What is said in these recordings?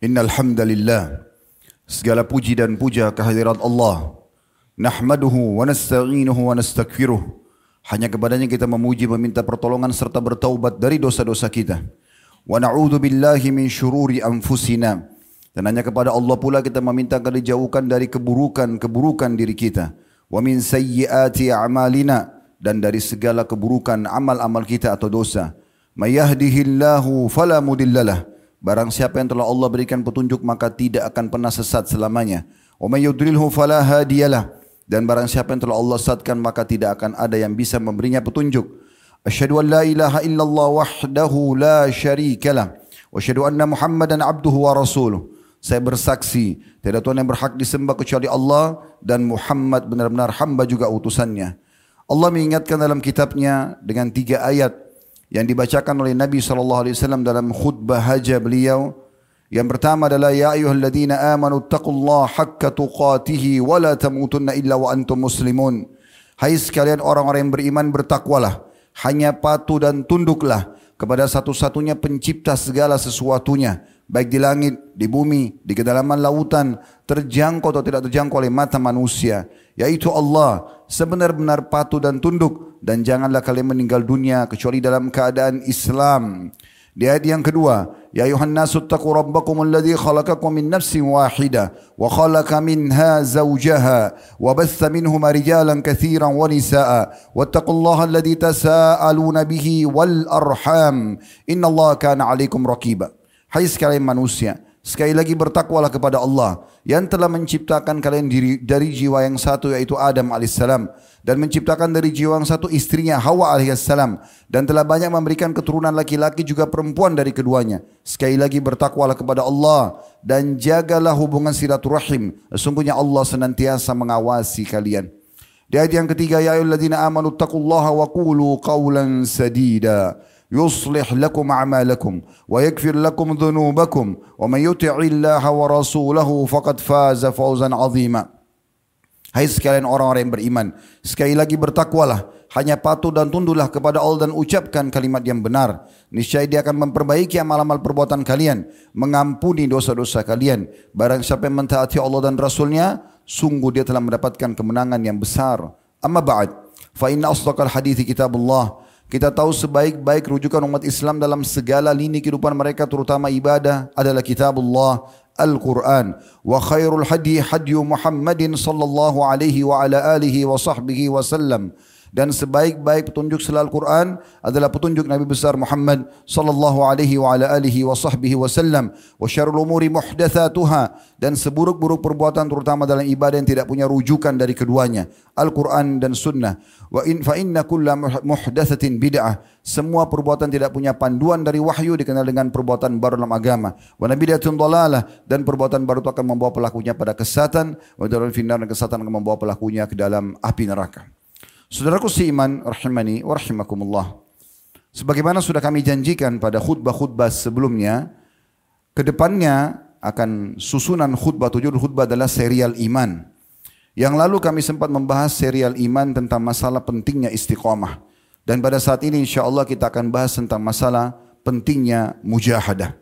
Innal hamdalillah. Segala puji dan puja kehadirat Allah. Nahmaduhu wa nasta'inuhu wa nastaghfiruh hanya kepadanya kita memuji meminta pertolongan serta bertaubat dari dosa-dosa kita. Wa na'udzu billahi min syururi anfusina. Dan hanya kepada Allah pula kita meminta agar dijauhkan dari keburukan-keburukan diri kita. Wa min sayyiati a'malina. Dan dari segala keburukan amal-amal kita atau dosa. May yahdihillahu fala Barang siapa yang telah Allah berikan petunjuk maka tidak akan pernah sesat selamanya. Wa may yudlilhu fala hadiyalah. Dan barang siapa yang telah Allah sesatkan maka tidak akan ada yang bisa memberinya petunjuk. Asyhadu an la ilaha illallah wahdahu la syarikalah. Wa asyhadu anna Muhammadan abduhu wa rasuluh. Saya bersaksi tidak Tuhan yang berhak disembah kecuali Allah dan Muhammad benar-benar hamba juga utusannya. Allah mengingatkan dalam kitabnya dengan tiga ayat yang dibacakan oleh Nabi SAW dalam khutbah haja beliau. Yang pertama adalah ya ayyuhalladzina amanu taqullaha haqqa tuqatih wa la tamutunna illa wa antum muslimun. Hai sekalian orang-orang yang beriman bertakwalah, hanya patuh dan tunduklah kepada satu-satunya pencipta segala sesuatunya, baik di langit, di bumi, di kedalaman lautan, terjangkau atau tidak terjangkau oleh mata manusia, yaitu Allah, sebenar-benar patuh dan tunduk dan janganlah kalian meninggal dunia kecuali dalam keadaan Islam. Di ayat yang kedua, Ya ayuhan nasu taqu rabbakum alladhi khalaqakum min nafsin wahida wa khalaqa minha zawjaha wa batha minhuma rijalan kathiran wa nisaa wattaqullaha alladhi tasaaluna bihi wal arham innallaha kana alaikum raqiba. Hai sekalian manusia, Sekali lagi bertakwalah kepada Allah yang telah menciptakan kalian diri, dari jiwa yang satu yaitu Adam alaihissalam dan menciptakan dari jiwa yang satu istrinya Hawa alaihissalam dan telah banyak memberikan keturunan laki-laki juga perempuan dari keduanya. Sekali lagi bertakwalah kepada Allah dan jagalah hubungan silaturahim. Sesungguhnya Allah senantiasa mengawasi kalian. Di ayat yang ketiga ya ayyuhalladzina amanu taqullaha wa qulu qawlan sadida. يصلح لكم أعمالكم ويغفر لكم ذنوبكم ومن يطع الله ورسوله فقد فاز فوزا عظيما Hai sekalian orang-orang yang beriman, sekali lagi bertakwalah, hanya patuh dan tunduklah kepada Allah dan ucapkan kalimat yang benar. Niscaya dia akan memperbaiki amal-amal perbuatan kalian, mengampuni dosa-dosa kalian. Barang siapa yang mentaati Allah dan Rasulnya, sungguh dia telah mendapatkan kemenangan yang besar. Amma ba'd, fa inna asdaqal hadithi kitabullah, kita tahu sebaik-baik rujukan umat Islam dalam segala lini kehidupan mereka terutama ibadah adalah kitabullah Al-Quran. Wa khairul hadi hadyu Muhammadin sallallahu alaihi wa ala alihi wa sahbihi wa sallam dan sebaik-baik petunjuk selalu Al-Quran adalah petunjuk Nabi besar Muhammad sallallahu alaihi wa ala alihi wa sahbihi wasallam wa syarrul umuri muhdatsatuha dan seburuk-buruk perbuatan terutama dalam ibadah yang tidak punya rujukan dari keduanya. Al-Quran dan sunnah. Wa in fa inna kulla muhdatsatin bid'ah. Semua perbuatan tidak punya panduan dari wahyu dikenal dengan perbuatan baru dalam agama. Wa nabidatun dalalah. Dan perbuatan baru itu akan membawa pelakunya pada kesatan wa dalam finnar dan kesatan akan membawa pelakunya ke dalam api neraka Saudaraku seiman rahimani wa rahimakumullah. Sebagaimana sudah kami janjikan pada khutbah-khutbah sebelumnya, ke depannya akan susunan khutbah tujuh khutbah adalah serial iman. Yang lalu kami sempat membahas serial iman tentang masalah pentingnya istiqamah. Dan pada saat ini insya Allah kita akan bahas tentang masalah pentingnya mujahadah.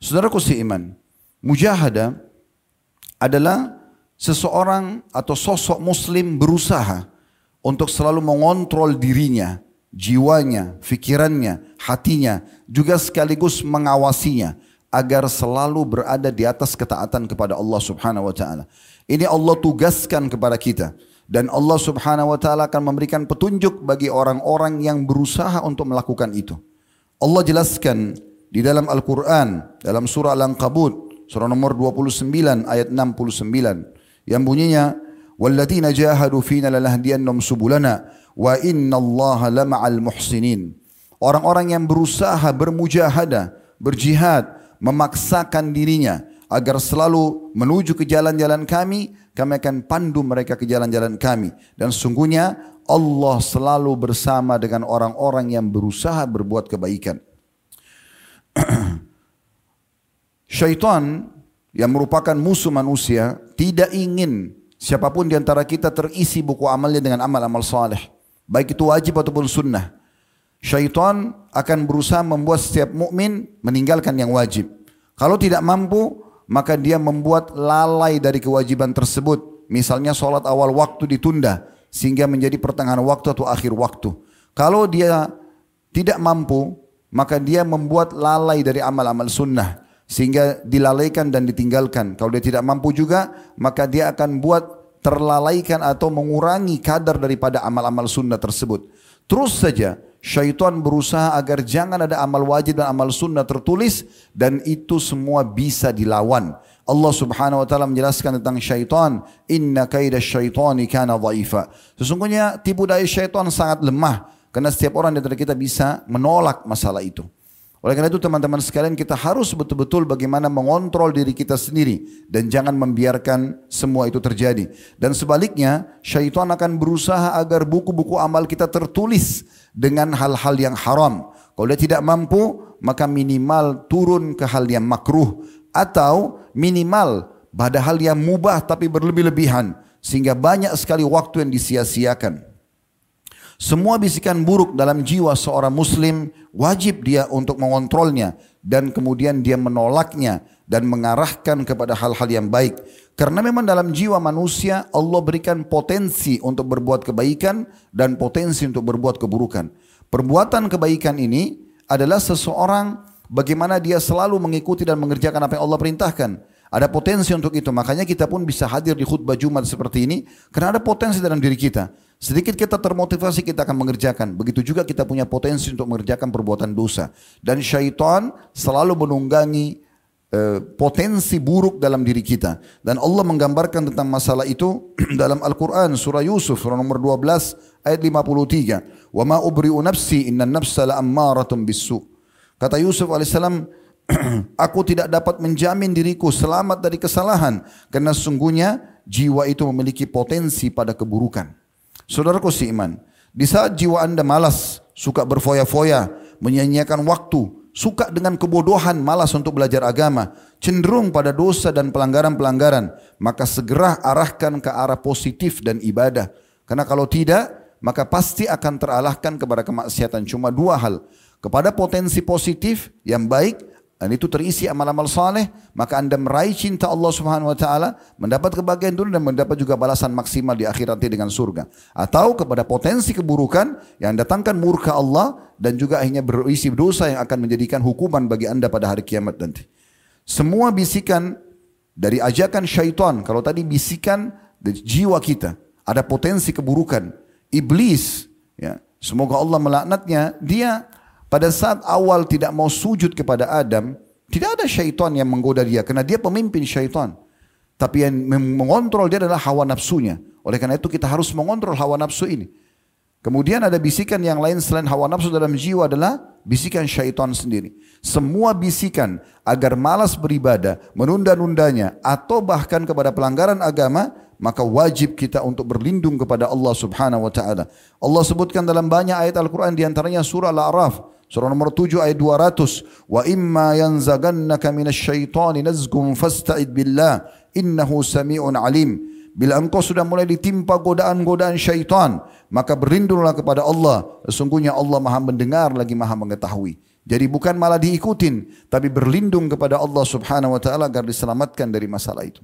Saudaraku seiman, mujahadah adalah seseorang atau sosok muslim berusaha untuk selalu mengontrol dirinya, jiwanya, fikirannya, hatinya, juga sekaligus mengawasinya agar selalu berada di atas ketaatan kepada Allah Subhanahu wa taala. Ini Allah tugaskan kepada kita dan Allah Subhanahu wa taala akan memberikan petunjuk bagi orang-orang yang berusaha untuk melakukan itu. Allah jelaskan di dalam Al-Qur'an dalam surah Al-Ankabut surah nomor 29 ayat 69 yang bunyinya والذين جاهدوا فينا lanahdiyannahum سبلنا وإن الله لمع المحسنين Orang-orang yang berusaha bermujahadah, berjihad, memaksakan dirinya agar selalu menuju ke jalan-jalan kami, kami akan pandu mereka ke jalan-jalan kami. Dan sungguhnya Allah selalu bersama dengan orang-orang yang berusaha berbuat kebaikan. Syaitan yang merupakan musuh manusia tidak ingin Siapa pun di antara kita terisi buku amalnya dengan amal-amal saleh, baik itu wajib ataupun sunnah. Syaitan akan berusaha membuat setiap mukmin meninggalkan yang wajib. Kalau tidak mampu, maka dia membuat lalai dari kewajiban tersebut. Misalnya sholat awal waktu ditunda sehingga menjadi pertengahan waktu atau akhir waktu. Kalau dia tidak mampu, maka dia membuat lalai dari amal-amal sunnah sehingga dilalaikan dan ditinggalkan. Kalau dia tidak mampu juga, maka dia akan buat terlalaikan atau mengurangi kadar daripada amal-amal sunnah tersebut. Terus saja syaitan berusaha agar jangan ada amal wajib dan amal sunnah tertulis dan itu semua bisa dilawan. Allah Subhanahu wa taala menjelaskan tentang syaitan, inna kaida syaitani kana dhaifa. Sesungguhnya tipu daya syaitan sangat lemah karena setiap orang di antara kita bisa menolak masalah itu. Oleh karena itu teman-teman sekalian kita harus betul-betul bagaimana mengontrol diri kita sendiri dan jangan membiarkan semua itu terjadi. Dan sebaliknya syaitan akan berusaha agar buku-buku amal kita tertulis dengan hal-hal yang haram. Kalau dia tidak mampu maka minimal turun ke hal yang makruh atau minimal pada hal yang mubah tapi berlebih-lebihan sehingga banyak sekali waktu yang disia-siakan. Semua bisikan buruk dalam jiwa seorang muslim wajib dia untuk mengontrolnya dan kemudian dia menolaknya dan mengarahkan kepada hal-hal yang baik. Karena memang dalam jiwa manusia Allah berikan potensi untuk berbuat kebaikan dan potensi untuk berbuat keburukan. Perbuatan kebaikan ini adalah seseorang bagaimana dia selalu mengikuti dan mengerjakan apa yang Allah perintahkan. Ada potensi untuk itu. Makanya kita pun bisa hadir di khutbah Jumat seperti ini. Karena ada potensi dalam diri kita. Sedikit kita termotivasi kita akan mengerjakan. Begitu juga kita punya potensi untuk mengerjakan perbuatan dosa. Dan syaitan selalu menunggangi uh, potensi buruk dalam diri kita. Dan Allah menggambarkan tentang masalah itu dalam Al-Quran surah Yusuf surah nomor 12 ayat 53. Wa ma ubri'u nafsi inna nafsa la bisu. Kata Yusuf alaihissalam, aku tidak dapat menjamin diriku selamat dari kesalahan karena sesungguhnya jiwa itu memiliki potensi pada keburukan. Saudaraku si iman, di saat jiwa anda malas, suka berfoya-foya, menyanyiakan waktu, suka dengan kebodohan, malas untuk belajar agama, cenderung pada dosa dan pelanggaran-pelanggaran, maka segera arahkan ke arah positif dan ibadah. Karena kalau tidak, maka pasti akan teralahkan kepada kemaksiatan. Cuma dua hal. Kepada potensi positif yang baik dan itu terisi amal-amal saleh, maka anda meraih cinta Allah Subhanahu Wa Taala, mendapat kebahagiaan dunia dan mendapat juga balasan maksimal di akhirat dengan surga. Atau kepada potensi keburukan yang datangkan murka Allah dan juga akhirnya berisi dosa yang akan menjadikan hukuman bagi anda pada hari kiamat nanti. Semua bisikan dari ajakan syaitan, kalau tadi bisikan dari jiwa kita, ada potensi keburukan. Iblis, ya, semoga Allah melaknatnya, dia pada saat awal tidak mau sujud kepada Adam, tidak ada syaitan yang menggoda dia karena dia pemimpin syaitan. Tapi yang mengontrol dia adalah hawa nafsunya. Oleh karena itu kita harus mengontrol hawa nafsu ini. Kemudian ada bisikan yang lain selain hawa nafsu dalam jiwa adalah bisikan syaitan sendiri. Semua bisikan agar malas beribadah, menunda-nundanya atau bahkan kepada pelanggaran agama, maka wajib kita untuk berlindung kepada Allah Subhanahu wa taala. Allah sebutkan dalam banyak ayat Al-Qur'an di antaranya surah Al-A'raf Surah nomor 7 ayat 200. Wa imma yanzagannaka minasyaitani nazgum fasta'id billah innahu sami'un alim. Bila engkau sudah mulai ditimpa godaan-godaan syaitan, maka berlindunglah kepada Allah. Sesungguhnya Allah maha mendengar lagi maha mengetahui. Jadi bukan malah diikutin, tapi berlindung kepada Allah subhanahu wa ta'ala agar diselamatkan dari masalah itu.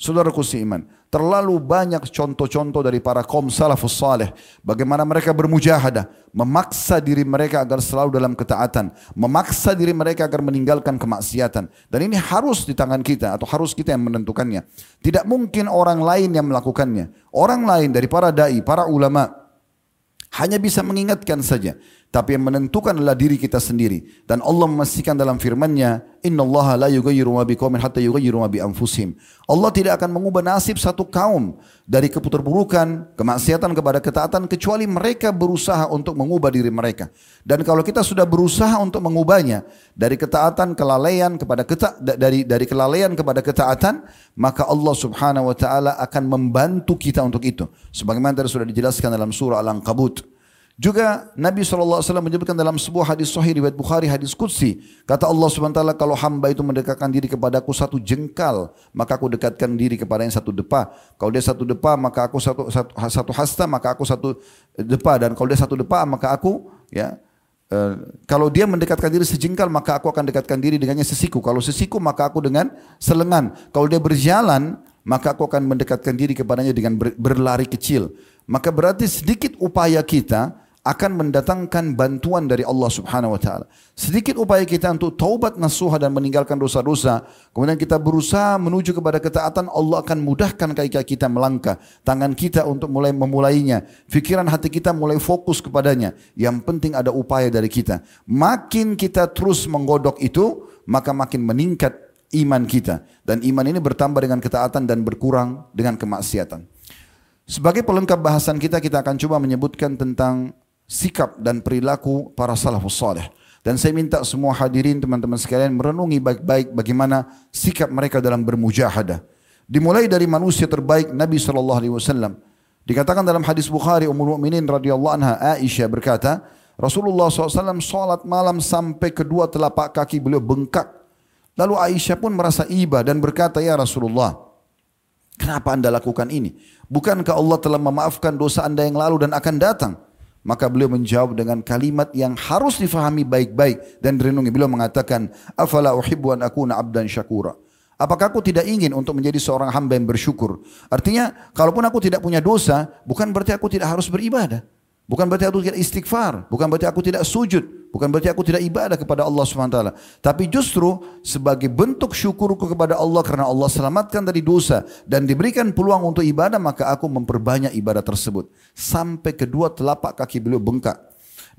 Saudaraku seiman, terlalu banyak contoh-contoh dari para kaum salafus saleh bagaimana mereka bermujahadah, memaksa diri mereka agar selalu dalam ketaatan, memaksa diri mereka agar meninggalkan kemaksiatan. Dan ini harus di tangan kita atau harus kita yang menentukannya. Tidak mungkin orang lain yang melakukannya. Orang lain dari para dai, para ulama hanya bisa mengingatkan saja. Tapi yang menentukan adalah diri kita sendiri. Dan Allah memastikan dalam firman-Nya, "Inna Allah la yughayyiru ma biqaumin hatta yughayyiru ma bi anfusihim." Allah tidak akan mengubah nasib satu kaum dari keputarburukan, kemaksiatan kepada ketaatan kecuali mereka berusaha untuk mengubah diri mereka. Dan kalau kita sudah berusaha untuk mengubahnya dari ketaatan kelalaian kepada keta dari dari kelalaian kepada ketaatan, maka Allah Subhanahu wa taala akan membantu kita untuk itu. Sebagaimana tadi sudah dijelaskan dalam surah Al-Ankabut. Juga Nabi SAW menyebutkan dalam sebuah hadis sahih riwayat Bukhari hadis Qudsi. Kata Allah SWT kalau hamba itu mendekatkan diri kepadaku satu jengkal maka aku dekatkan diri kepada yang satu depa. Kalau dia satu depa maka aku satu, satu, satu hasta maka aku satu depa. Dan kalau dia satu depa maka aku ya Uh, kalau dia mendekatkan diri sejengkal maka aku akan dekatkan diri dengannya sesiku. Kalau sesiku maka aku dengan selengan. Kalau dia berjalan maka aku akan mendekatkan diri kepadanya dengan ber, berlari kecil. Maka berarti sedikit upaya kita akan mendatangkan bantuan dari Allah Subhanahu wa taala. Sedikit upaya kita untuk taubat nasuha dan meninggalkan dosa-dosa, kemudian kita berusaha menuju kepada ketaatan, Allah akan mudahkan kaki kita melangkah, tangan kita untuk mulai memulainya, pikiran hati kita mulai fokus kepadanya. Yang penting ada upaya dari kita. Makin kita terus menggodok itu, maka makin meningkat iman kita dan iman ini bertambah dengan ketaatan dan berkurang dengan kemaksiatan. Sebagai pelengkap bahasan kita, kita akan coba menyebutkan tentang sikap dan perilaku para salafus salih. Dan saya minta semua hadirin teman-teman sekalian merenungi baik-baik bagaimana sikap mereka dalam bermujahadah. Dimulai dari manusia terbaik Nabi sallallahu alaihi wasallam. Dikatakan dalam hadis Bukhari Ummul Mukminin radhiyallahu anha Aisyah berkata, Rasulullah SAW salat malam sampai kedua telapak kaki beliau bengkak. Lalu Aisyah pun merasa iba dan berkata, Ya Rasulullah, kenapa anda lakukan ini? Bukankah Allah telah memaafkan dosa anda yang lalu dan akan datang? Maka beliau menjawab dengan kalimat yang harus difahami baik-baik dan direnungi. Beliau mengatakan, "Afala uhibbu an akuna 'abdan syakura." Apakah aku tidak ingin untuk menjadi seorang hamba yang bersyukur? Artinya, kalaupun aku tidak punya dosa, bukan berarti aku tidak harus beribadah. Bukan berarti aku tidak istighfar, bukan berarti aku tidak sujud, bukan berarti aku tidak ibadah kepada Allah SWT. Tapi justru sebagai bentuk syukurku kepada Allah karena Allah selamatkan dari dosa dan diberikan peluang untuk ibadah, maka aku memperbanyak ibadah tersebut. Sampai kedua telapak kaki beliau bengkak.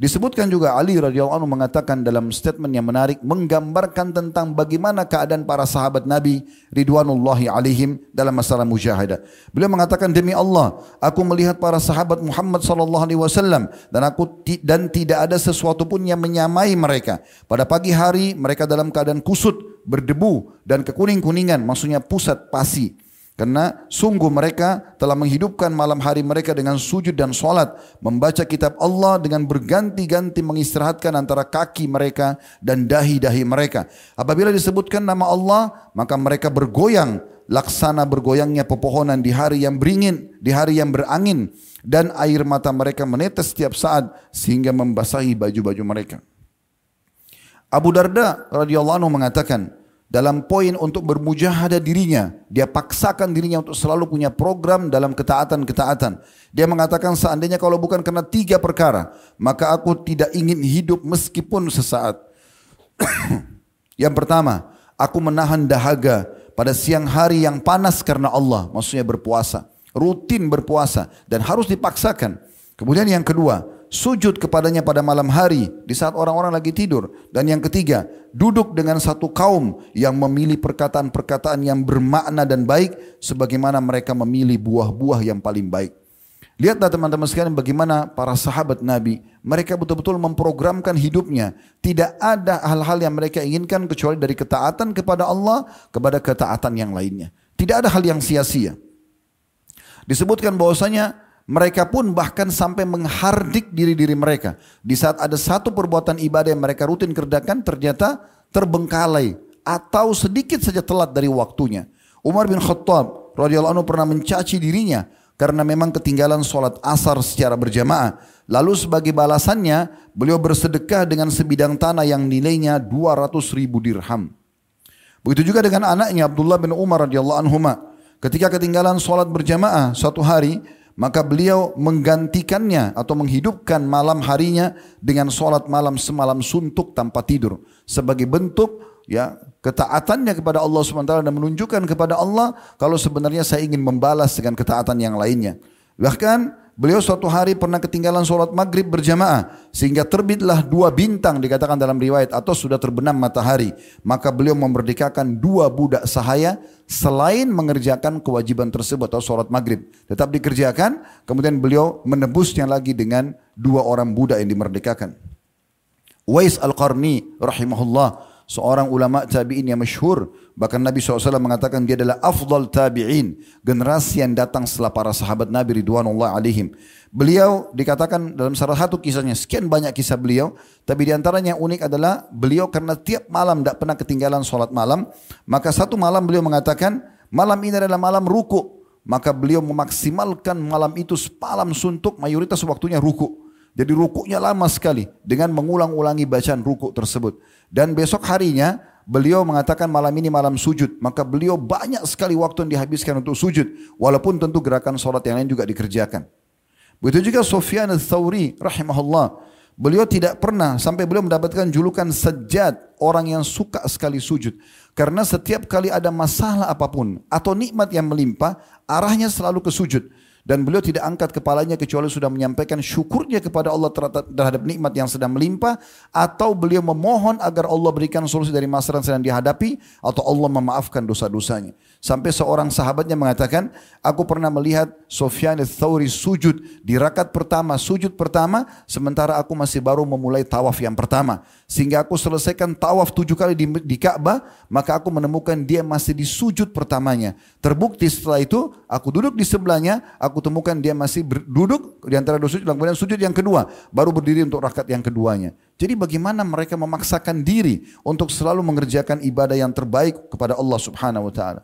Disebutkan juga Ali radhiyallahu anhu mengatakan dalam statement yang menarik menggambarkan tentang bagaimana keadaan para sahabat Nabi ridwanullahi alaihim dalam masalah mujahadah. Beliau mengatakan demi Allah, aku melihat para sahabat Muhammad sallallahu alaihi wasallam dan aku dan tidak ada sesuatu pun yang menyamai mereka. Pada pagi hari mereka dalam keadaan kusut, berdebu dan kekuning-kuningan, maksudnya pusat pasi. Karena sungguh mereka telah menghidupkan malam hari mereka dengan sujud dan solat. Membaca kitab Allah dengan berganti-ganti mengistirahatkan antara kaki mereka dan dahi-dahi mereka. Apabila disebutkan nama Allah, maka mereka bergoyang. Laksana bergoyangnya pepohonan di hari yang beringin, di hari yang berangin. Dan air mata mereka menetes setiap saat sehingga membasahi baju-baju mereka. Abu Darda radhiyallahu anhu mengatakan, dalam poin untuk bermujahadah dirinya. Dia paksakan dirinya untuk selalu punya program dalam ketaatan-ketaatan. Dia mengatakan seandainya kalau bukan karena tiga perkara, maka aku tidak ingin hidup meskipun sesaat. yang pertama, aku menahan dahaga pada siang hari yang panas karena Allah, maksudnya berpuasa. Rutin berpuasa dan harus dipaksakan. Kemudian yang kedua, sujud kepadanya pada malam hari di saat orang-orang lagi tidur. Dan yang ketiga, duduk dengan satu kaum yang memilih perkataan-perkataan yang bermakna dan baik sebagaimana mereka memilih buah-buah yang paling baik. Lihatlah teman-teman sekalian bagaimana para sahabat Nabi, mereka betul-betul memprogramkan hidupnya. Tidak ada hal-hal yang mereka inginkan kecuali dari ketaatan kepada Allah kepada ketaatan yang lainnya. Tidak ada hal yang sia-sia. Disebutkan bahwasanya mereka pun bahkan sampai menghardik diri-diri mereka. Di saat ada satu perbuatan ibadah yang mereka rutin kerjakan ternyata terbengkalai atau sedikit saja telat dari waktunya. Umar bin Khattab radhiyallahu anhu pernah mencaci dirinya karena memang ketinggalan sholat asar secara berjamaah. Lalu sebagai balasannya beliau bersedekah dengan sebidang tanah yang nilainya 200 ribu dirham. Begitu juga dengan anaknya Abdullah bin Umar radhiyallahu anhu. Ketika ketinggalan sholat berjamaah suatu hari, maka beliau menggantikannya atau menghidupkan malam harinya dengan sholat malam semalam suntuk tanpa tidur. Sebagai bentuk ya ketaatannya kepada Allah SWT dan menunjukkan kepada Allah kalau sebenarnya saya ingin membalas dengan ketaatan yang lainnya. Bahkan Beliau suatu hari pernah ketinggalan sholat maghrib berjamaah sehingga terbitlah dua bintang dikatakan dalam riwayat atau sudah terbenam matahari. Maka beliau memerdekakan dua budak sahaya selain mengerjakan kewajiban tersebut atau sholat maghrib. Tetap dikerjakan kemudian beliau menebusnya lagi dengan dua orang budak yang dimerdekakan. Wais Al-Qarni rahimahullah seorang ulama tabi'in yang masyhur. Bahkan Nabi SAW mengatakan dia adalah afdal tabi'in. Generasi yang datang setelah para sahabat Nabi Ridwanullah alaihim. Beliau dikatakan dalam salah satu kisahnya, sekian banyak kisah beliau. Tapi di antaranya yang unik adalah beliau karena tiap malam tidak pernah ketinggalan sholat malam. Maka satu malam beliau mengatakan, malam ini adalah malam ruku. Maka beliau memaksimalkan malam itu sepalam suntuk mayoritas waktunya ruku. Jadi rukuknya lama sekali dengan mengulang-ulangi bacaan rukuk tersebut. Dan besok harinya beliau mengatakan malam ini malam sujud. Maka beliau banyak sekali waktu yang dihabiskan untuk sujud. Walaupun tentu gerakan sholat yang lain juga dikerjakan. Begitu juga Sufyan al-Thawri rahimahullah. Beliau tidak pernah sampai beliau mendapatkan julukan sejad orang yang suka sekali sujud. Karena setiap kali ada masalah apa pun atau nikmat yang melimpah, arahnya selalu ke sujud dan beliau tidak angkat kepalanya kecuali sudah menyampaikan syukurnya kepada Allah terhadap nikmat yang sedang melimpah atau beliau memohon agar Allah berikan solusi dari masalah yang sedang dihadapi atau Allah memaafkan dosa-dosanya. Sampai seorang sahabatnya mengatakan, aku pernah melihat Sofyan Thawri sujud di rakaat pertama, sujud pertama, sementara aku masih baru memulai tawaf yang pertama. Sehingga aku selesaikan tawaf tujuh kali di, di Ka'bah, maka aku menemukan dia masih di sujud pertamanya. Terbukti setelah itu, aku duduk di sebelahnya, aku temukan dia masih duduk di antara dua sujud, kemudian sujud yang kedua, baru berdiri untuk rakaat yang keduanya. Jadi bagaimana mereka memaksakan diri untuk selalu mengerjakan ibadah yang terbaik kepada Allah Subhanahu wa taala.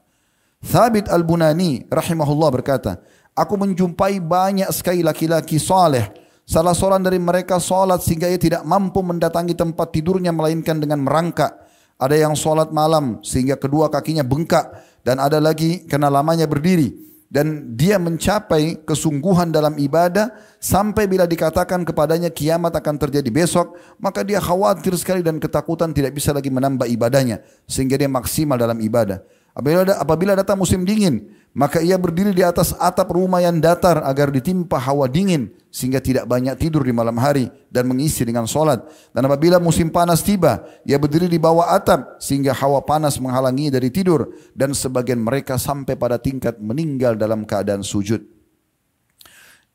Thabit al-Bunani rahimahullah berkata, Aku menjumpai banyak sekali laki-laki saleh. Salah seorang dari mereka salat sehingga ia tidak mampu mendatangi tempat tidurnya melainkan dengan merangkak. Ada yang salat malam sehingga kedua kakinya bengkak dan ada lagi kena lamanya berdiri dan dia mencapai kesungguhan dalam ibadah sampai bila dikatakan kepadanya kiamat akan terjadi besok maka dia khawatir sekali dan ketakutan tidak bisa lagi menambah ibadahnya sehingga dia maksimal dalam ibadah Apabila, apabila datang musim dingin, maka ia berdiri di atas atap rumah yang datar agar ditimpa hawa dingin sehingga tidak banyak tidur di malam hari dan mengisi dengan solat. Dan apabila musim panas tiba, ia berdiri di bawah atap sehingga hawa panas menghalangi dari tidur dan sebagian mereka sampai pada tingkat meninggal dalam keadaan sujud.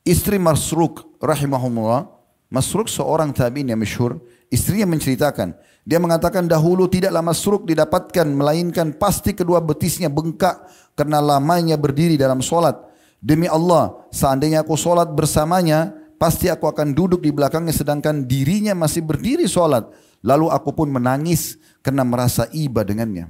Istri Masruk rahimahumullah, Masruk seorang tabi'in yang masyhur, istrinya menceritakan, dia mengatakan dahulu tidaklah masruk didapatkan melainkan pasti kedua betisnya bengkak karena lamanya berdiri dalam solat. Demi Allah, seandainya aku solat bersamanya, pasti aku akan duduk di belakangnya sedangkan dirinya masih berdiri solat. Lalu aku pun menangis karena merasa iba dengannya.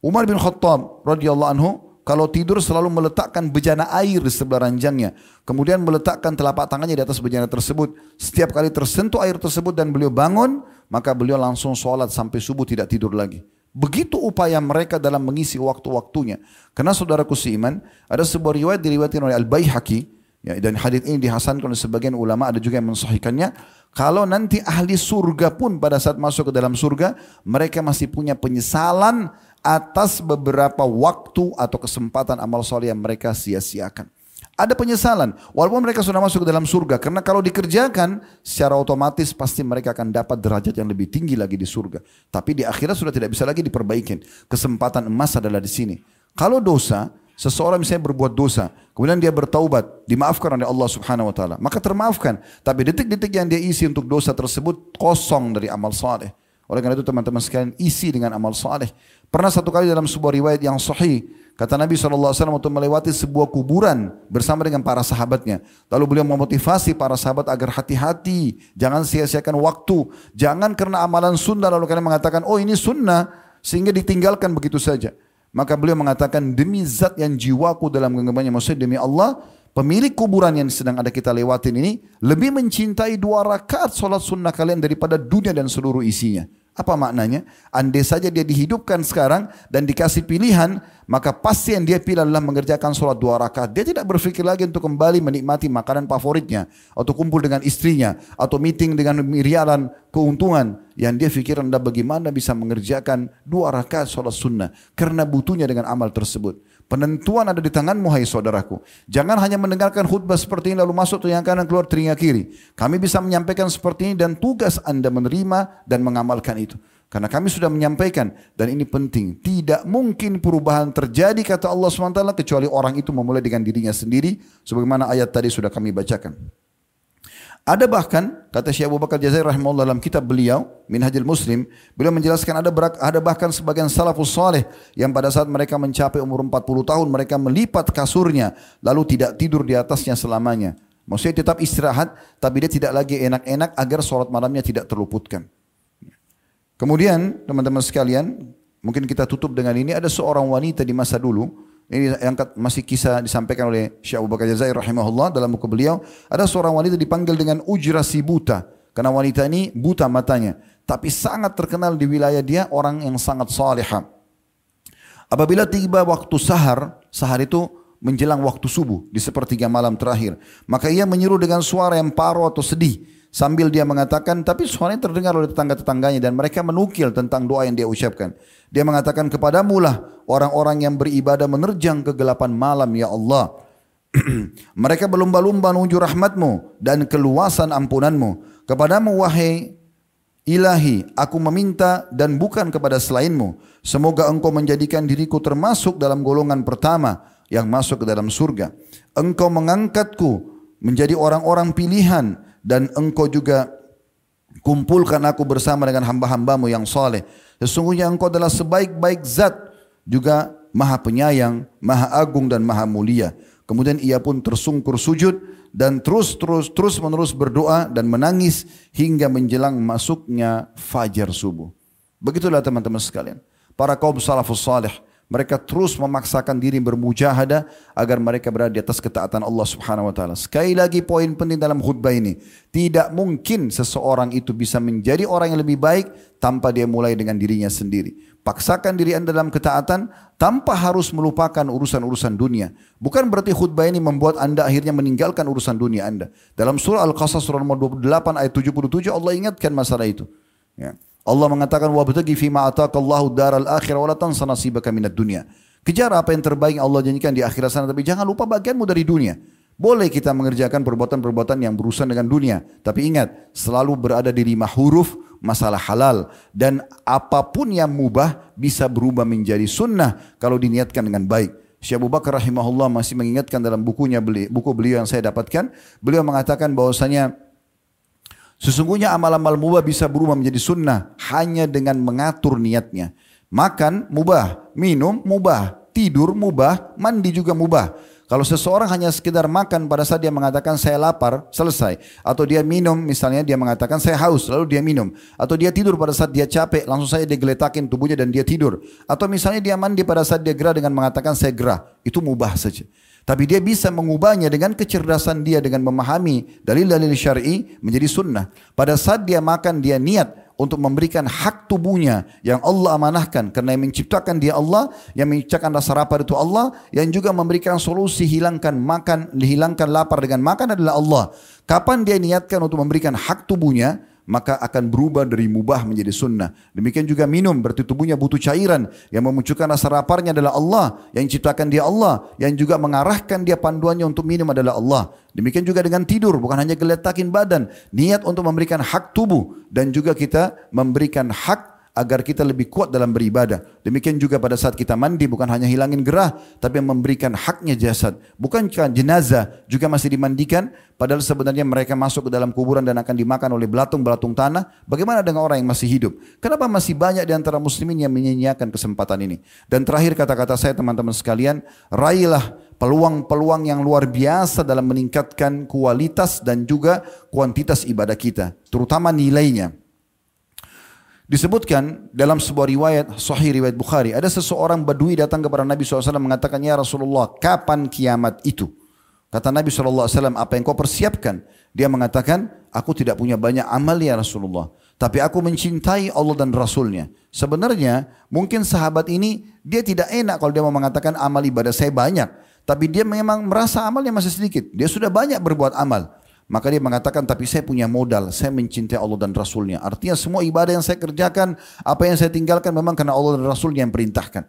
Umar bin Khattab radhiyallahu anhu kalau tidur selalu meletakkan bejana air di sebelah ranjangnya. Kemudian meletakkan telapak tangannya di atas bejana tersebut. Setiap kali tersentuh air tersebut dan beliau bangun, maka beliau langsung sholat sampai subuh tidak tidur lagi. Begitu upaya mereka dalam mengisi waktu-waktunya. Karena saudaraku seiman, ada sebuah riwayat diriwayatkan oleh Al-Baihaqi, ya, dan hadis ini dihasankan oleh sebagian ulama, ada juga yang mensahihkannya. Kalau nanti ahli surga pun pada saat masuk ke dalam surga, mereka masih punya penyesalan atas beberapa waktu atau kesempatan amal soleh yang mereka sia-siakan. Ada penyesalan, walaupun mereka sudah masuk ke dalam surga. Karena kalau dikerjakan, secara otomatis pasti mereka akan dapat derajat yang lebih tinggi lagi di surga. Tapi di akhirat sudah tidak bisa lagi diperbaiki. Kesempatan emas adalah di sini. Kalau dosa, seseorang misalnya berbuat dosa, kemudian dia bertaubat, dimaafkan oleh Allah Subhanahu wa taala, maka termaafkan. Tapi detik-detik yang dia isi untuk dosa tersebut kosong dari amal saleh. Oleh karena itu teman-teman sekalian isi dengan amal saleh. Pernah satu kali dalam sebuah riwayat yang sahih, kata Nabi SAW untuk melewati sebuah kuburan bersama dengan para sahabatnya. Lalu beliau memotivasi para sahabat agar hati-hati, jangan sia-siakan waktu. Jangan karena amalan sunnah lalu kalian mengatakan, oh ini sunnah, sehingga ditinggalkan begitu saja. Maka beliau mengatakan, demi zat yang jiwaku dalam genggamannya, maksudnya demi Allah, pemilik kuburan yang sedang ada kita lewatin ini, lebih mencintai dua rakaat solat sunnah kalian daripada dunia dan seluruh isinya. Apa maknanya? Andai saja dia dihidupkan sekarang dan dikasih pilihan, maka pasti yang dia pilih adalah mengerjakan sholat dua rakaat. Dia tidak berpikir lagi untuk kembali menikmati makanan favoritnya, atau kumpul dengan istrinya, atau meeting dengan miliaran keuntungan. Yang dia pikir adalah bagaimana bisa mengerjakan dua rakaat sholat sunnah, karena butuhnya dengan amal tersebut. Penentuan ada di tanganmu hai saudaraku. Jangan hanya mendengarkan khutbah seperti ini lalu masuk telinga kanan keluar telinga kiri. Kami bisa menyampaikan seperti ini dan tugas Anda menerima dan mengamalkan itu. Karena kami sudah menyampaikan dan ini penting. Tidak mungkin perubahan terjadi kata Allah SWT kecuali orang itu memulai dengan dirinya sendiri. Sebagaimana ayat tadi sudah kami bacakan. Ada bahkan kata Syekh Abu Bakar Jazair rahimahullah dalam kitab beliau Minhajul Muslim, beliau menjelaskan ada berak, ada bahkan sebagian salafus saleh yang pada saat mereka mencapai umur 40 tahun mereka melipat kasurnya lalu tidak tidur di atasnya selamanya. Maksudnya tetap istirahat tapi dia tidak lagi enak-enak agar sholat malamnya tidak terluputkan. Kemudian teman-teman sekalian, mungkin kita tutup dengan ini ada seorang wanita di masa dulu Ini yang masih kisah disampaikan oleh Syekh Abu Bakar Jazair rahimahullah dalam buku beliau. Ada seorang wanita dipanggil dengan ujra si buta. Karena wanita ini buta matanya. Tapi sangat terkenal di wilayah dia orang yang sangat salihah. Apabila tiba waktu sahar, sahar itu menjelang waktu subuh di sepertiga malam terakhir. Maka ia menyeru dengan suara yang paruh atau sedih. Sambil dia mengatakan, tapi suaranya terdengar oleh tetangga-tetangganya dan mereka menukil tentang doa yang dia ucapkan. Dia mengatakan kepadamu lah orang-orang yang beribadah menerjang kegelapan malam ya Allah. mereka berlumba-lumba menuju rahmatmu dan keluasan ampunanmu. Kepadamu wahai ilahi, aku meminta dan bukan kepada selainmu. Semoga engkau menjadikan diriku termasuk dalam golongan pertama yang masuk ke dalam surga. Engkau mengangkatku menjadi orang-orang pilihan dan engkau juga kumpulkan aku bersama dengan hamba-hambamu yang saleh. Sesungguhnya engkau adalah sebaik-baik zat juga maha penyayang, maha agung dan maha mulia. Kemudian ia pun tersungkur sujud dan terus terus terus menerus berdoa dan menangis hingga menjelang masuknya fajar subuh. Begitulah teman-teman sekalian. Para kaum salafus salih mereka terus memaksakan diri bermujahadah agar mereka berada di atas ketaatan Allah Subhanahu wa taala. Sekali lagi poin penting dalam khutbah ini, tidak mungkin seseorang itu bisa menjadi orang yang lebih baik tanpa dia mulai dengan dirinya sendiri. Paksakan diri Anda dalam ketaatan tanpa harus melupakan urusan-urusan dunia. Bukan berarti khutbah ini membuat Anda akhirnya meninggalkan urusan dunia Anda. Dalam surah Al-Qasas surah nomor 28 ayat 77 Allah ingatkan masalah itu. Ya. Allah mengatakan wabtagi fi ma ataqallahu daral akhirah wa tansa nasibaka minad dunya. Kejar apa yang terbaik yang Allah janjikan di akhirat sana tapi jangan lupa bagianmu dari dunia. Boleh kita mengerjakan perbuatan-perbuatan yang berurusan dengan dunia, tapi ingat selalu berada di lima huruf masalah halal dan apa pun yang mubah bisa berubah menjadi sunnah kalau diniatkan dengan baik. Syekh Abu Bakar rahimahullah masih mengingatkan dalam bukunya buku beliau yang saya dapatkan, beliau mengatakan bahwasanya Sesungguhnya amal-amal mubah bisa berubah menjadi sunnah hanya dengan mengatur niatnya. Makan mubah, minum mubah, tidur mubah, mandi juga mubah. Kalau seseorang hanya sekedar makan pada saat dia mengatakan saya lapar, selesai. Atau dia minum, misalnya dia mengatakan saya haus, lalu dia minum. Atau dia tidur pada saat dia capek, langsung saja dia geletakin tubuhnya dan dia tidur. Atau misalnya dia mandi pada saat dia gerah dengan mengatakan saya gerah. Itu mubah saja. Tapi dia bisa mengubahnya dengan kecerdasan dia dengan memahami dalil-dalil syar'i menjadi sunnah. Pada saat dia makan dia niat untuk memberikan hak tubuhnya yang Allah amanahkan karena yang menciptakan dia Allah, yang menciptakan rasa lapar itu Allah, yang juga memberikan solusi hilangkan makan, dihilangkan lapar dengan makan adalah Allah. Kapan dia niatkan untuk memberikan hak tubuhnya, maka akan berubah dari mubah menjadi sunnah. Demikian juga minum, berarti tubuhnya butuh cairan. Yang memunculkan rasa laparnya adalah Allah. Yang ciptakan dia Allah. Yang juga mengarahkan dia panduannya untuk minum adalah Allah. Demikian juga dengan tidur, bukan hanya geletakin badan. Niat untuk memberikan hak tubuh. Dan juga kita memberikan hak agar kita lebih kuat dalam beribadah. Demikian juga pada saat kita mandi bukan hanya hilangin gerah tapi memberikan haknya jasad. Bukankah jenazah juga masih dimandikan padahal sebenarnya mereka masuk ke dalam kuburan dan akan dimakan oleh belatung-belatung tanah. Bagaimana dengan orang yang masih hidup? Kenapa masih banyak di antara muslimin yang menyanyiakan kesempatan ini? Dan terakhir kata-kata saya teman-teman sekalian, raihlah peluang-peluang yang luar biasa dalam meningkatkan kualitas dan juga kuantitas ibadah kita, terutama nilainya. Disebutkan dalam sebuah riwayat sahih riwayat Bukhari, ada seseorang badui datang kepada Nabi SAW mengatakan, Ya Rasulullah, kapan kiamat itu? Kata Nabi SAW, apa yang kau persiapkan? Dia mengatakan, aku tidak punya banyak amal ya Rasulullah. Tapi aku mencintai Allah dan Rasulnya. Sebenarnya mungkin sahabat ini dia tidak enak kalau dia mau mengatakan amal ibadah saya banyak. Tapi dia memang merasa amalnya masih sedikit. Dia sudah banyak berbuat amal. Maka dia mengatakan, tapi saya punya modal, saya mencintai Allah dan Rasulnya. Artinya semua ibadah yang saya kerjakan, apa yang saya tinggalkan memang karena Allah dan Rasulnya yang perintahkan.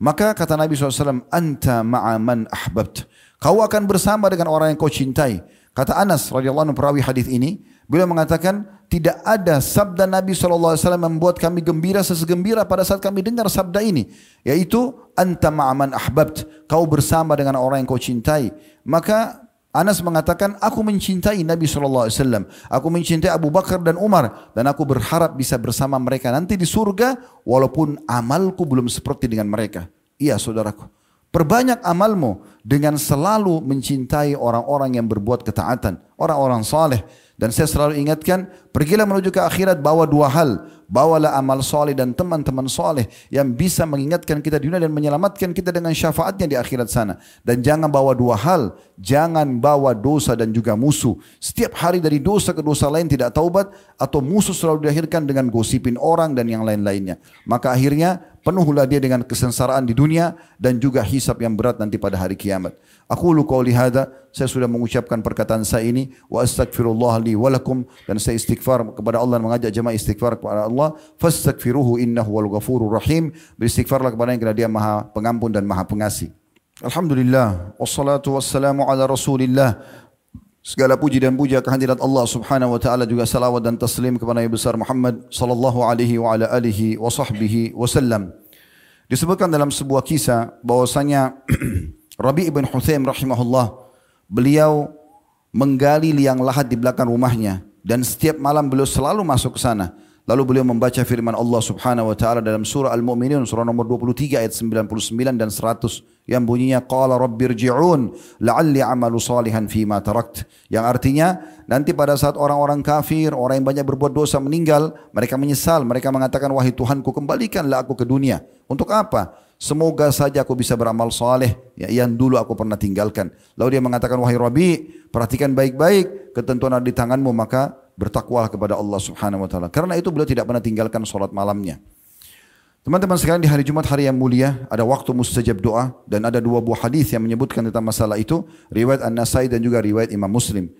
Maka kata Nabi SAW, Anta ma'aman ahbabt. Kau akan bersama dengan orang yang kau cintai. Kata Anas radhiyallahu anhu perawi hadis ini, beliau mengatakan tidak ada sabda Nabi SAW membuat kami gembira sesegembira pada saat kami dengar sabda ini, yaitu anta ma'aman ahbabt. Kau bersama dengan orang yang kau cintai. Maka Anas mengatakan, aku mencintai Nabi SAW. Aku mencintai Abu Bakar dan Umar. Dan aku berharap bisa bersama mereka nanti di surga. Walaupun amalku belum seperti dengan mereka. Iya saudaraku. Perbanyak amalmu dengan selalu mencintai orang-orang yang berbuat ketaatan. Orang-orang saleh. Dan saya selalu ingatkan, pergilah menuju ke akhirat bawa dua hal. Bawalah amal soleh dan teman-teman soleh yang bisa mengingatkan kita di dunia dan menyelamatkan kita dengan syafaatnya di akhirat sana. Dan jangan bawa dua hal, jangan bawa dosa dan juga musuh. Setiap hari dari dosa ke dosa lain tidak taubat atau musuh selalu diakhirkan dengan gosipin orang dan yang lain-lainnya. Maka akhirnya penuhlah dia dengan kesengsaraan di dunia dan juga hisap yang berat nanti pada hari kiamat. Aku lu qauli hadza, saya sudah mengucapkan perkataan saya ini wa astaghfirullah li wa lakum dan saya istighfar kepada Allah mengajak jemaah istighfar kepada Allah, fastaghfiruhu innahu wal ghafurur rahim. Beristighfarlah kepada yang dia Maha Pengampun dan Maha Pengasih. Alhamdulillah wassalatu wassalamu ala Rasulillah. Segala puji dan puja kehadirat Allah Subhanahu wa taala juga salawat dan taslim kepada Nabi besar Muhammad sallallahu alaihi wa ala alihi wa sahbihi wasallam. Disebutkan dalam sebuah kisah bahwasanya Rabi ibn Huthaim rahimahullah beliau menggali liang lahat di belakang rumahnya dan setiap malam beliau selalu masuk ke sana. Lalu beliau membaca firman Allah Subhanahu wa taala dalam surah Al-Mu'minun surah nomor 23 ayat 99 dan 100 yang bunyinya qala rabbirji'un la'alli amalu salihan fima tarakt. Yang artinya nanti pada saat orang-orang kafir orang yang banyak berbuat dosa meninggal mereka menyesal mereka mengatakan wahai Tuhanku kembalikanlah aku ke dunia. Untuk apa? Semoga saja aku bisa beramal saleh ya, yang dulu aku pernah tinggalkan. Lalu dia mengatakan, wahai Rabi, perhatikan baik-baik ketentuan ada di tanganmu, maka bertakwalah kepada Allah subhanahu wa ta'ala. Karena itu beliau tidak pernah tinggalkan sholat malamnya. Teman-teman sekalian di hari Jumat hari yang mulia ada waktu mustajab doa dan ada dua buah hadis yang menyebutkan tentang masalah itu riwayat An-Nasai dan juga riwayat Imam Muslim.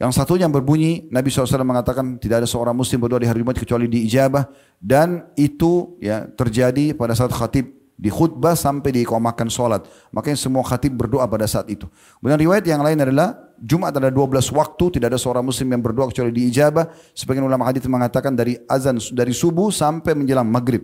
Yang satunya berbunyi Nabi SAW mengatakan tidak ada seorang muslim berdoa di hari Jumat kecuali diijabah dan itu ya terjadi pada saat khatib di khutbah sampai diikomakan sholat. Makanya semua khatib berdoa pada saat itu. Kemudian riwayat yang lain adalah Jumat ada 12 waktu, tidak ada seorang muslim yang berdoa kecuali diijabah. Sebagian ulama hadis mengatakan dari azan dari subuh sampai menjelang maghrib.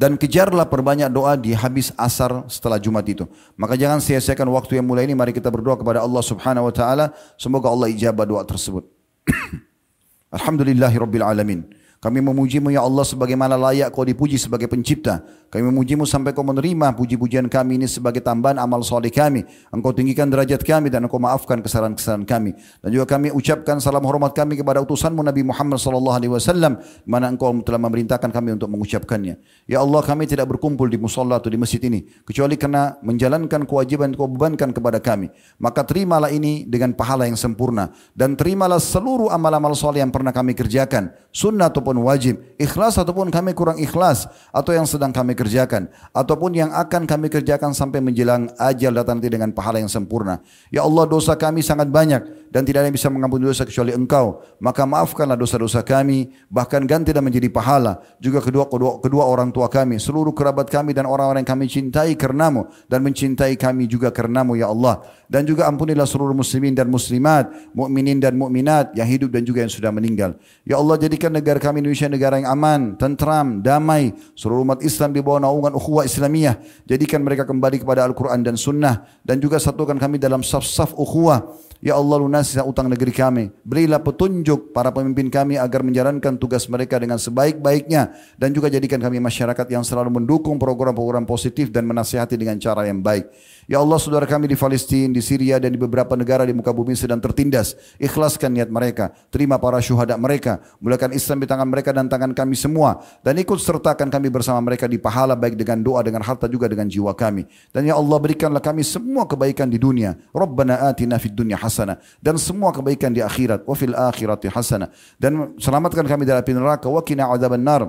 Dan kejarlah perbanyak doa di habis asar setelah Jumat itu. Maka jangan sia-siakan waktu yang mulai ini. Mari kita berdoa kepada Allah subhanahu wa ta'ala. Semoga Allah ijabah doa tersebut. Alhamdulillahi alamin. Kami memujimu ya Allah sebagaimana layak kau dipuji sebagai pencipta. Kami memujimu sampai kau menerima puji-pujian kami ini sebagai tambahan amal soleh kami. Engkau tinggikan derajat kami dan engkau maafkan kesalahan-kesalahan kami. Dan juga kami ucapkan salam hormat kami kepada utusanmu Nabi Muhammad wasallam mana engkau telah memerintahkan kami untuk mengucapkannya. Ya Allah kami tidak berkumpul di musola atau di masjid ini kecuali karena menjalankan kewajiban kau bebankan kepada kami. Maka terimalah ini dengan pahala yang sempurna dan terimalah seluruh amal-amal soleh yang pernah kami kerjakan, sunnah ataupun wajib, ikhlas ataupun kami kurang ikhlas atau yang sedang kami kerjakan ataupun yang akan kami kerjakan sampai menjelang ajal datang nanti dengan pahala yang sempurna. Ya Allah dosa kami sangat banyak dan tidak ada yang bisa mengampuni dosa kecuali Engkau. Maka maafkanlah dosa-dosa kami bahkan ganti dan menjadi pahala juga kedua kedua kedua orang tua kami, seluruh kerabat kami dan orang-orang yang kami cintai karenamu dan mencintai kami juga karenamu ya Allah. Dan juga ampunilah seluruh muslimin dan muslimat, mukminin dan mukminat yang hidup dan juga yang sudah meninggal. Ya Allah jadikan negara kami Indonesia negara yang aman, tentram, damai. Seluruh umat Islam di bawah naungan ukhuwah Islamiyah. Jadikan mereka kembali kepada Al-Quran dan Sunnah. Dan juga satukan kami dalam saf-saf ukhuwah. Ya Allah lunasi utang negeri kami. Berilah petunjuk para pemimpin kami agar menjalankan tugas mereka dengan sebaik-baiknya. Dan juga jadikan kami masyarakat yang selalu mendukung program-program positif dan menasihati dengan cara yang baik. Ya Allah saudara kami di Palestina, di Syria dan di beberapa negara di muka bumi sedang tertindas. Ikhlaskan niat mereka. Terima para syuhada mereka. Mulakan Islam di tangan mereka dan tangan kami semua. Dan ikut sertakan kami bersama mereka di pahala baik dengan doa, dengan harta juga dengan jiwa kami. Dan ya Allah berikanlah kami semua kebaikan di dunia. Rabbana atina fid dunya hasanah. Dan semua kebaikan di akhirat. Wa fil akhirati hasanah. Dan selamatkan kami dari api neraka. Wa kina adzaban nar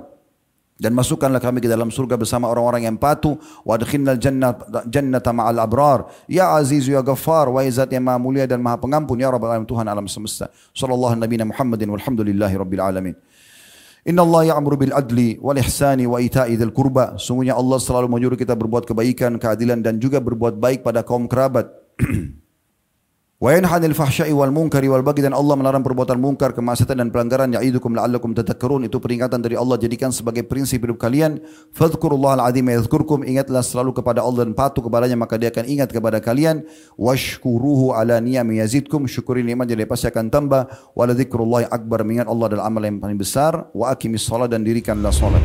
dan masukkanlah kami ke dalam surga bersama orang-orang yang patuh wa adkhilnal jannah jannata ma'al abrar ya aziz ya ghaffar wa izat yang maha mulia dan maha pengampun ya rabbal alamin Tuhan alam semesta sallallahu nabi Muhammadin walhamdulillahi rabbil alamin Inna Allah ya'muru bil adli wal ihsani wa selalu menyuruh kita berbuat kebaikan, keadilan dan juga berbuat baik pada kaum kerabat. Wa yanhanil fahsya'i wal munkari wal bagi dan Allah melarang perbuatan mungkar, kemaksiatan dan pelanggaran. ya'idukum la'allakum tadhakkarun itu peringatan dari Allah. Jadikan sebagai prinsip hidup kalian. fadhkurullaha al-azim yadhkurkum ingatlah selalu kepada Allah dan patuh kepadanya maka dia akan ingat kepada kalian. washkuruhu ala niyami yazidkum syukuri nikmat jadi pasti akan tambah. wa akbar mengingat Allah adalah amal yang paling besar. wa aqimis salat dan dirikanlah salat